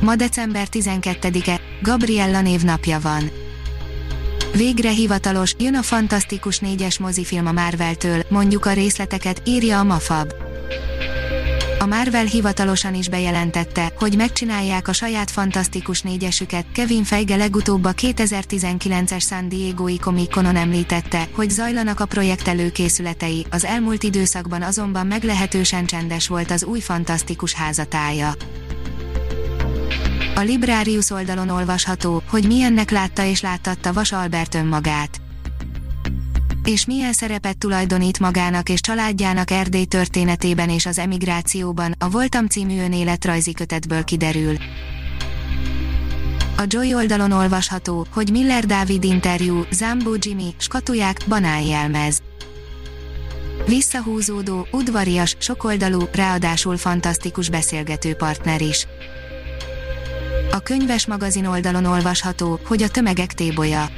Ma december 12-e, Gabriella névnapja van. Végre hivatalos, jön a fantasztikus négyes mozifilm a Marvel-től, mondjuk a részleteket, írja a Mafab. A Marvel hivatalosan is bejelentette, hogy megcsinálják a saját fantasztikus négyesüket. Kevin Feige legutóbb a 2019-es San Diego-i Comic-Conon említette, hogy zajlanak a projekt előkészületei, az elmúlt időszakban azonban meglehetősen csendes volt az új fantasztikus házatája. A Librarius oldalon olvasható, hogy milyennek látta és láttatta Vas Albert önmagát. És milyen szerepet tulajdonít magának és családjának Erdély történetében és az emigrációban, a Voltam című önéletrajzi kötetből kiderül. A Joy oldalon olvasható, hogy Miller Dávid interjú, Zambó Jimmy, skatuják, banáljelmez. Visszahúzódó, udvarias, sokoldalú, ráadásul fantasztikus beszélgető partner is. A könyves magazin oldalon olvasható, hogy a tömegek tébolya.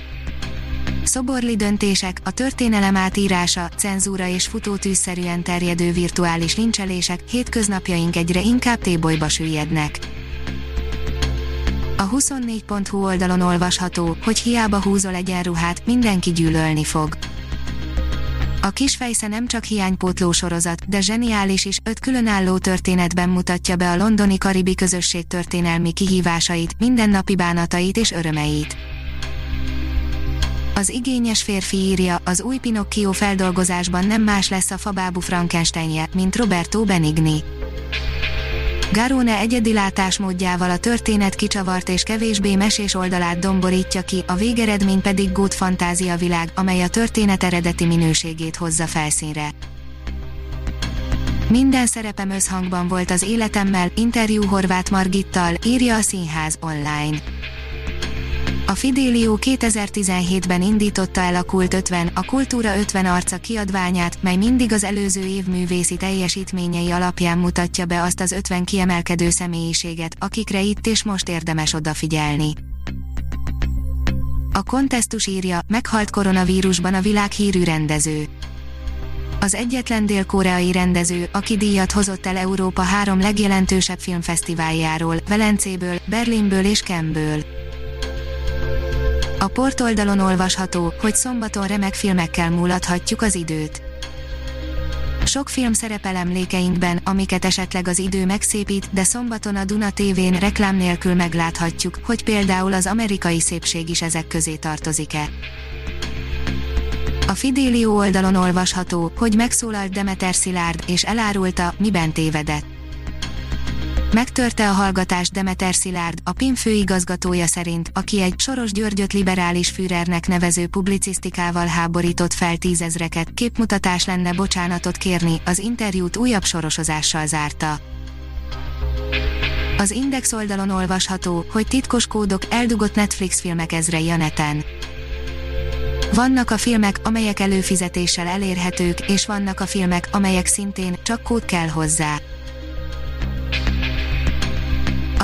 Szoborli döntések, a történelem átírása, cenzúra és futótűzszerűen terjedő virtuális lincselések, hétköznapjaink egyre inkább tébolyba süllyednek. A 24.hu oldalon olvasható, hogy hiába húzol egyenruhát, mindenki gyűlölni fog. A kisfejsze nem csak hiánypótló sorozat, de zseniális is, öt különálló történetben mutatja be a londoni karibi közösség történelmi kihívásait, mindennapi bánatait és örömeit. Az igényes férfi írja, az új Pinocchio feldolgozásban nem más lesz a fabábú Frankensteinje, mint Roberto Benigni. Garone egyedi látásmódjával a történet kicsavart és kevésbé mesés oldalát domborítja ki, a végeredmény pedig gót fantázia világ, amely a történet eredeti minőségét hozza felszínre. Minden szerepem összhangban volt az életemmel, interjú Horváth Margittal, írja a Színház online. A Fidelio 2017-ben indította el a Kult 50, a Kultúra 50 arca kiadványát, mely mindig az előző év művészi teljesítményei alapján mutatja be azt az 50 kiemelkedő személyiséget, akikre itt és most érdemes odafigyelni. A kontesztus írja, meghalt koronavírusban a világhírű rendező. Az egyetlen dél-koreai rendező, aki díjat hozott el Európa három legjelentősebb filmfesztiváljáról, Velencéből, Berlinből és Kemből. A portoldalon olvasható, hogy szombaton remek filmekkel múlathatjuk az időt. Sok film szerepel emlékeinkben, amiket esetleg az idő megszépít, de szombaton a Duna TV-n reklám nélkül megláthatjuk, hogy például az amerikai szépség is ezek közé tartozik-e. A Fidelio oldalon olvasható, hogy megszólalt Demeter Szilárd, és elárulta, miben tévedett Megtörte a hallgatást Demeter Szilárd, a PIM főigazgatója szerint, aki egy Soros Györgyöt liberális Führernek nevező publicisztikával háborított fel tízezreket, képmutatás lenne bocsánatot kérni, az interjút újabb sorosozással zárta. Az Index oldalon olvasható, hogy titkos kódok eldugott Netflix filmek ezrei a neten. Vannak a filmek, amelyek előfizetéssel elérhetők, és vannak a filmek, amelyek szintén, csak kód kell hozzá.